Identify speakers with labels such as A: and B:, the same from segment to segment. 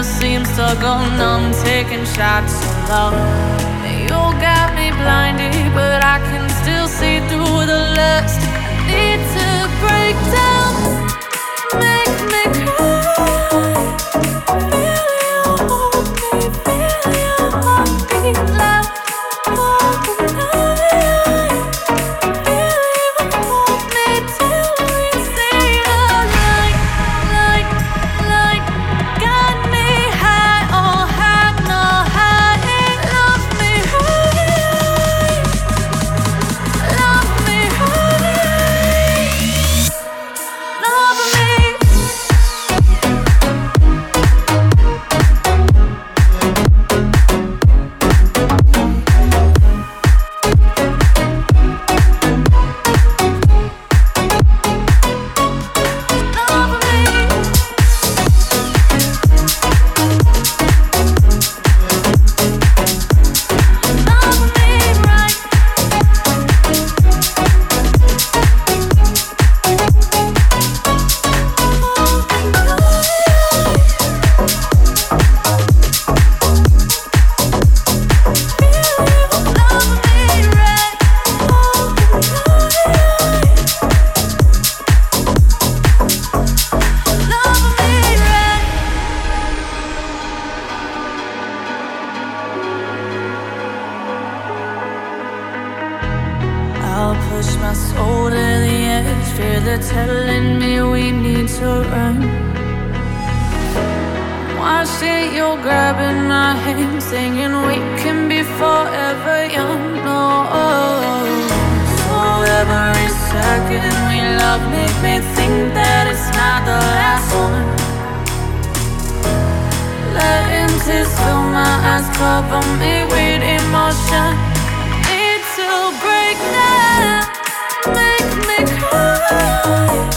A: never seems to go numb. Taking shots of love. You got me blinded, but I can still see through the lust. I need to
B: break down, make me cry. telling me we need to run. Why see you grabbing my hand, singing we can be forever young? Oh, no, so every second we love make me think that it's not the last one. Letting tears fill my eyes, cover me with emotion. I need to break now make me cry.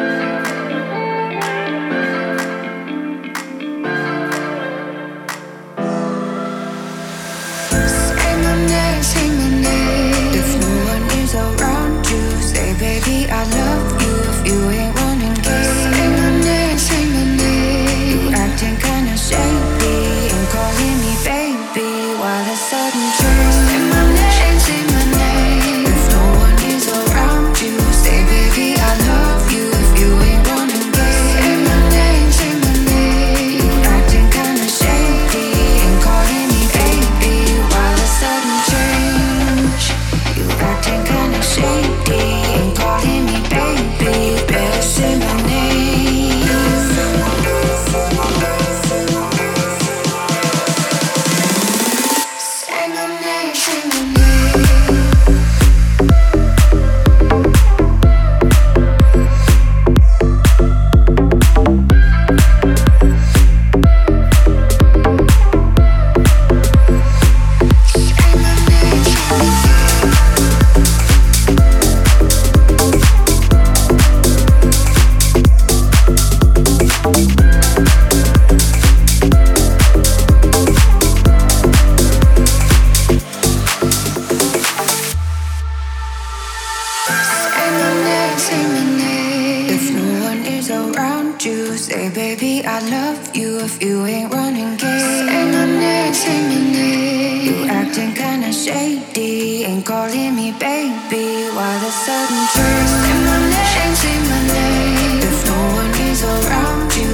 C: Gonna why the sudden twist in my name, my name. If no
B: one is around you,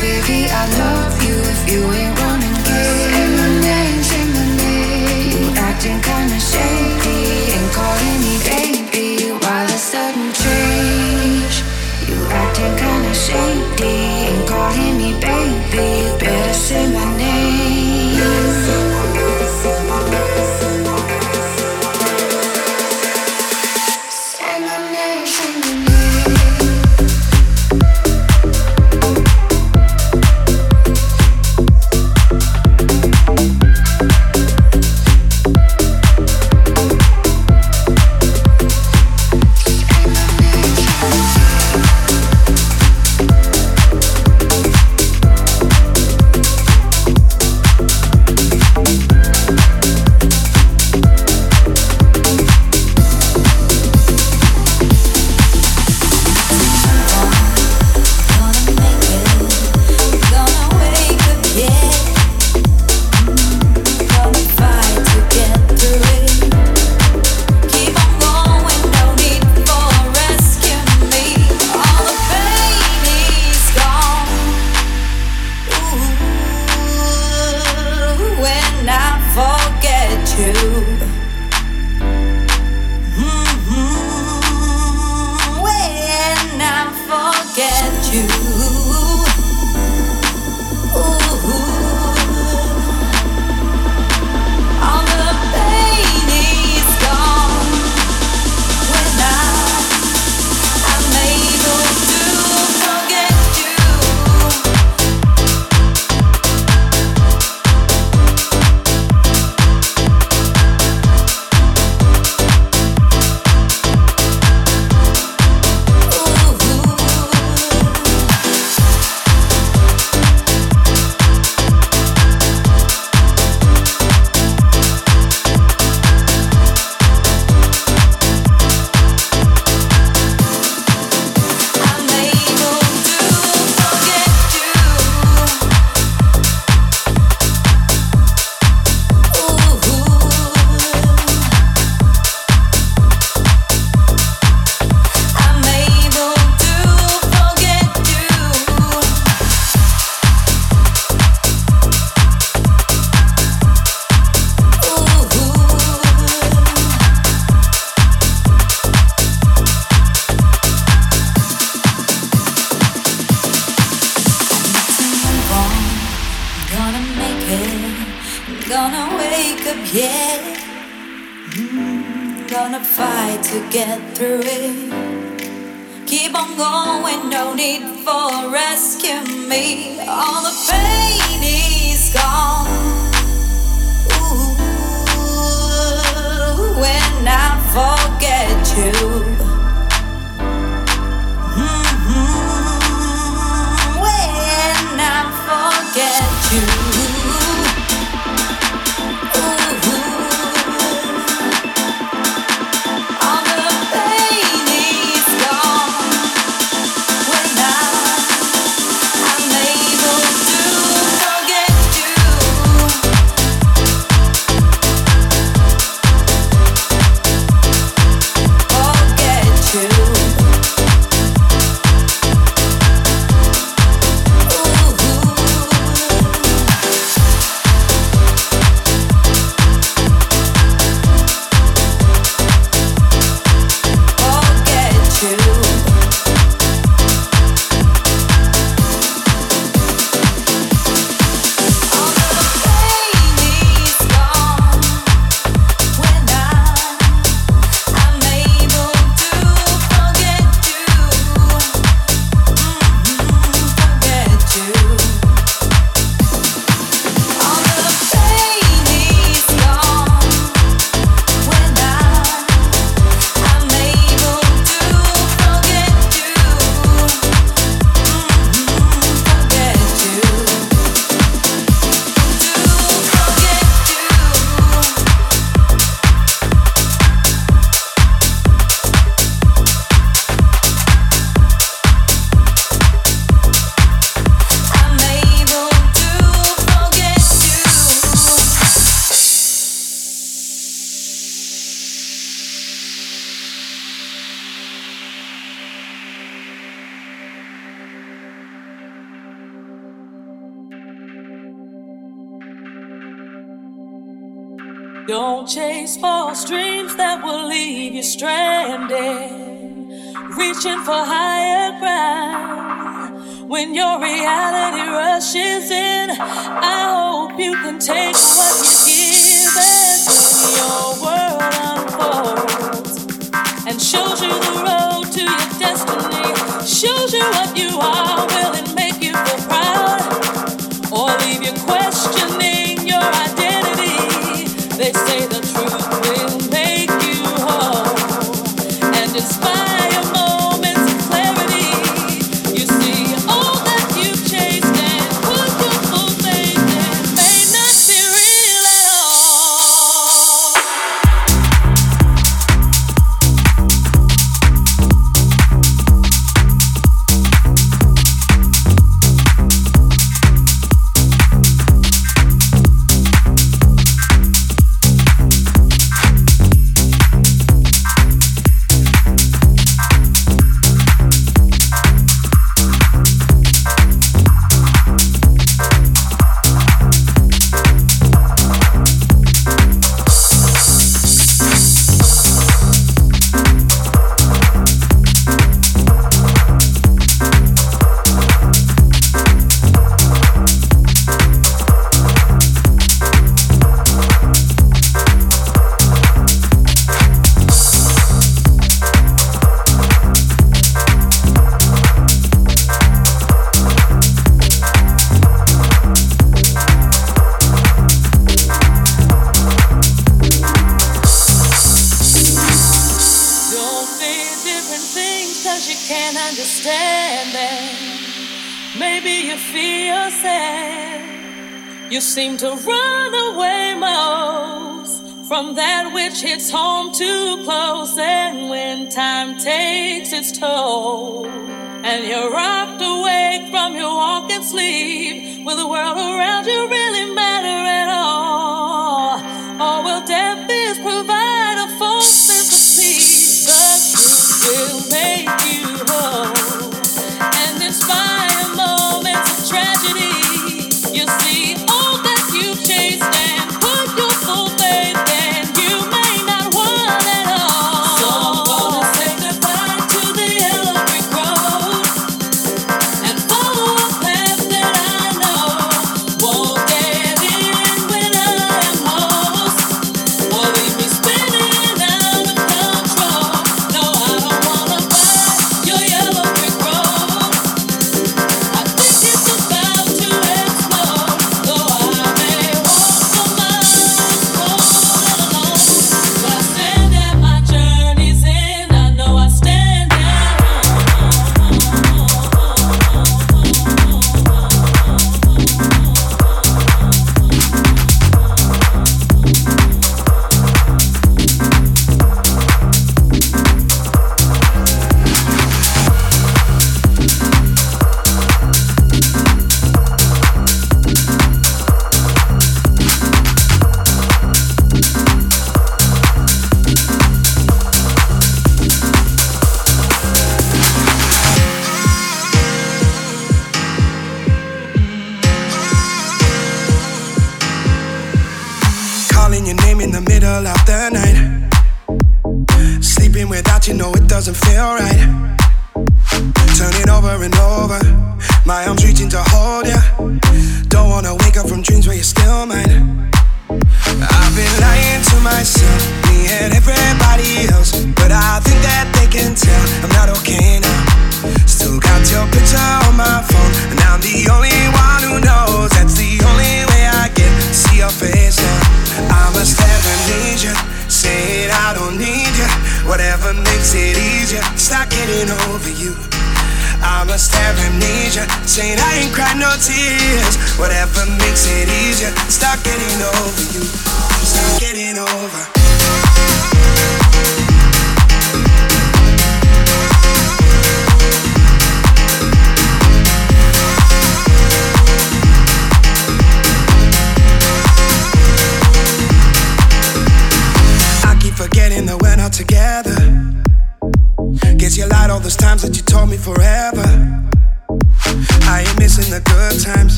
B: baby, I love you. If you ain't.
D: Don't chase false dreams that will leave you stranded. Reaching for higher ground. When your reality rushes in, I hope you can take what you give and when your world unfolds and shows you the road to your destiny. Shows you what you are, will You seem to run away most from that which hits home too close. And when time takes its toll, and you're rocked awake from your walk and sleep, will the world around you really matter at all? Or will death is provide a false sense of peace? The truth will make you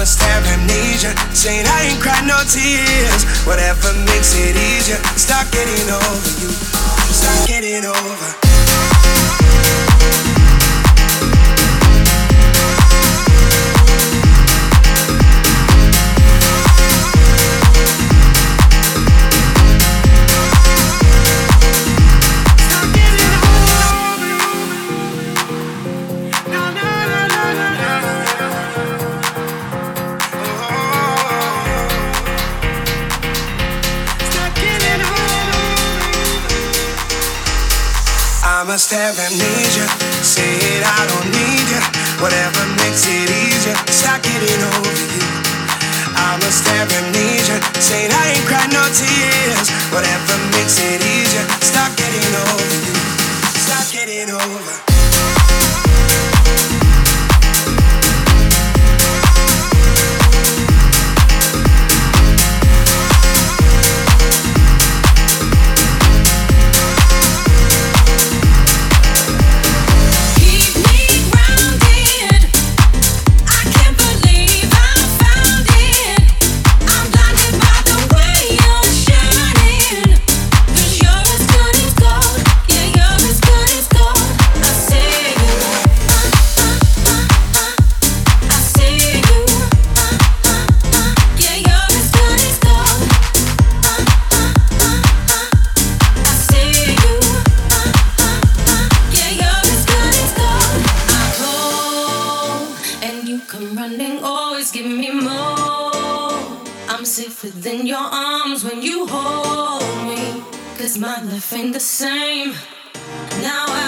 E: must have amnesia. Saying I ain't cried no tears. Whatever makes it easier. Stop getting over you. Stop getting over. must have amnesia. Say it, I don't need you. Whatever makes it easier, stop getting over you. I must have amnesia. Saying I ain't cried no tears. Whatever makes it easier, stop getting over you. Stop getting over.
F: my life ain't the same. Now I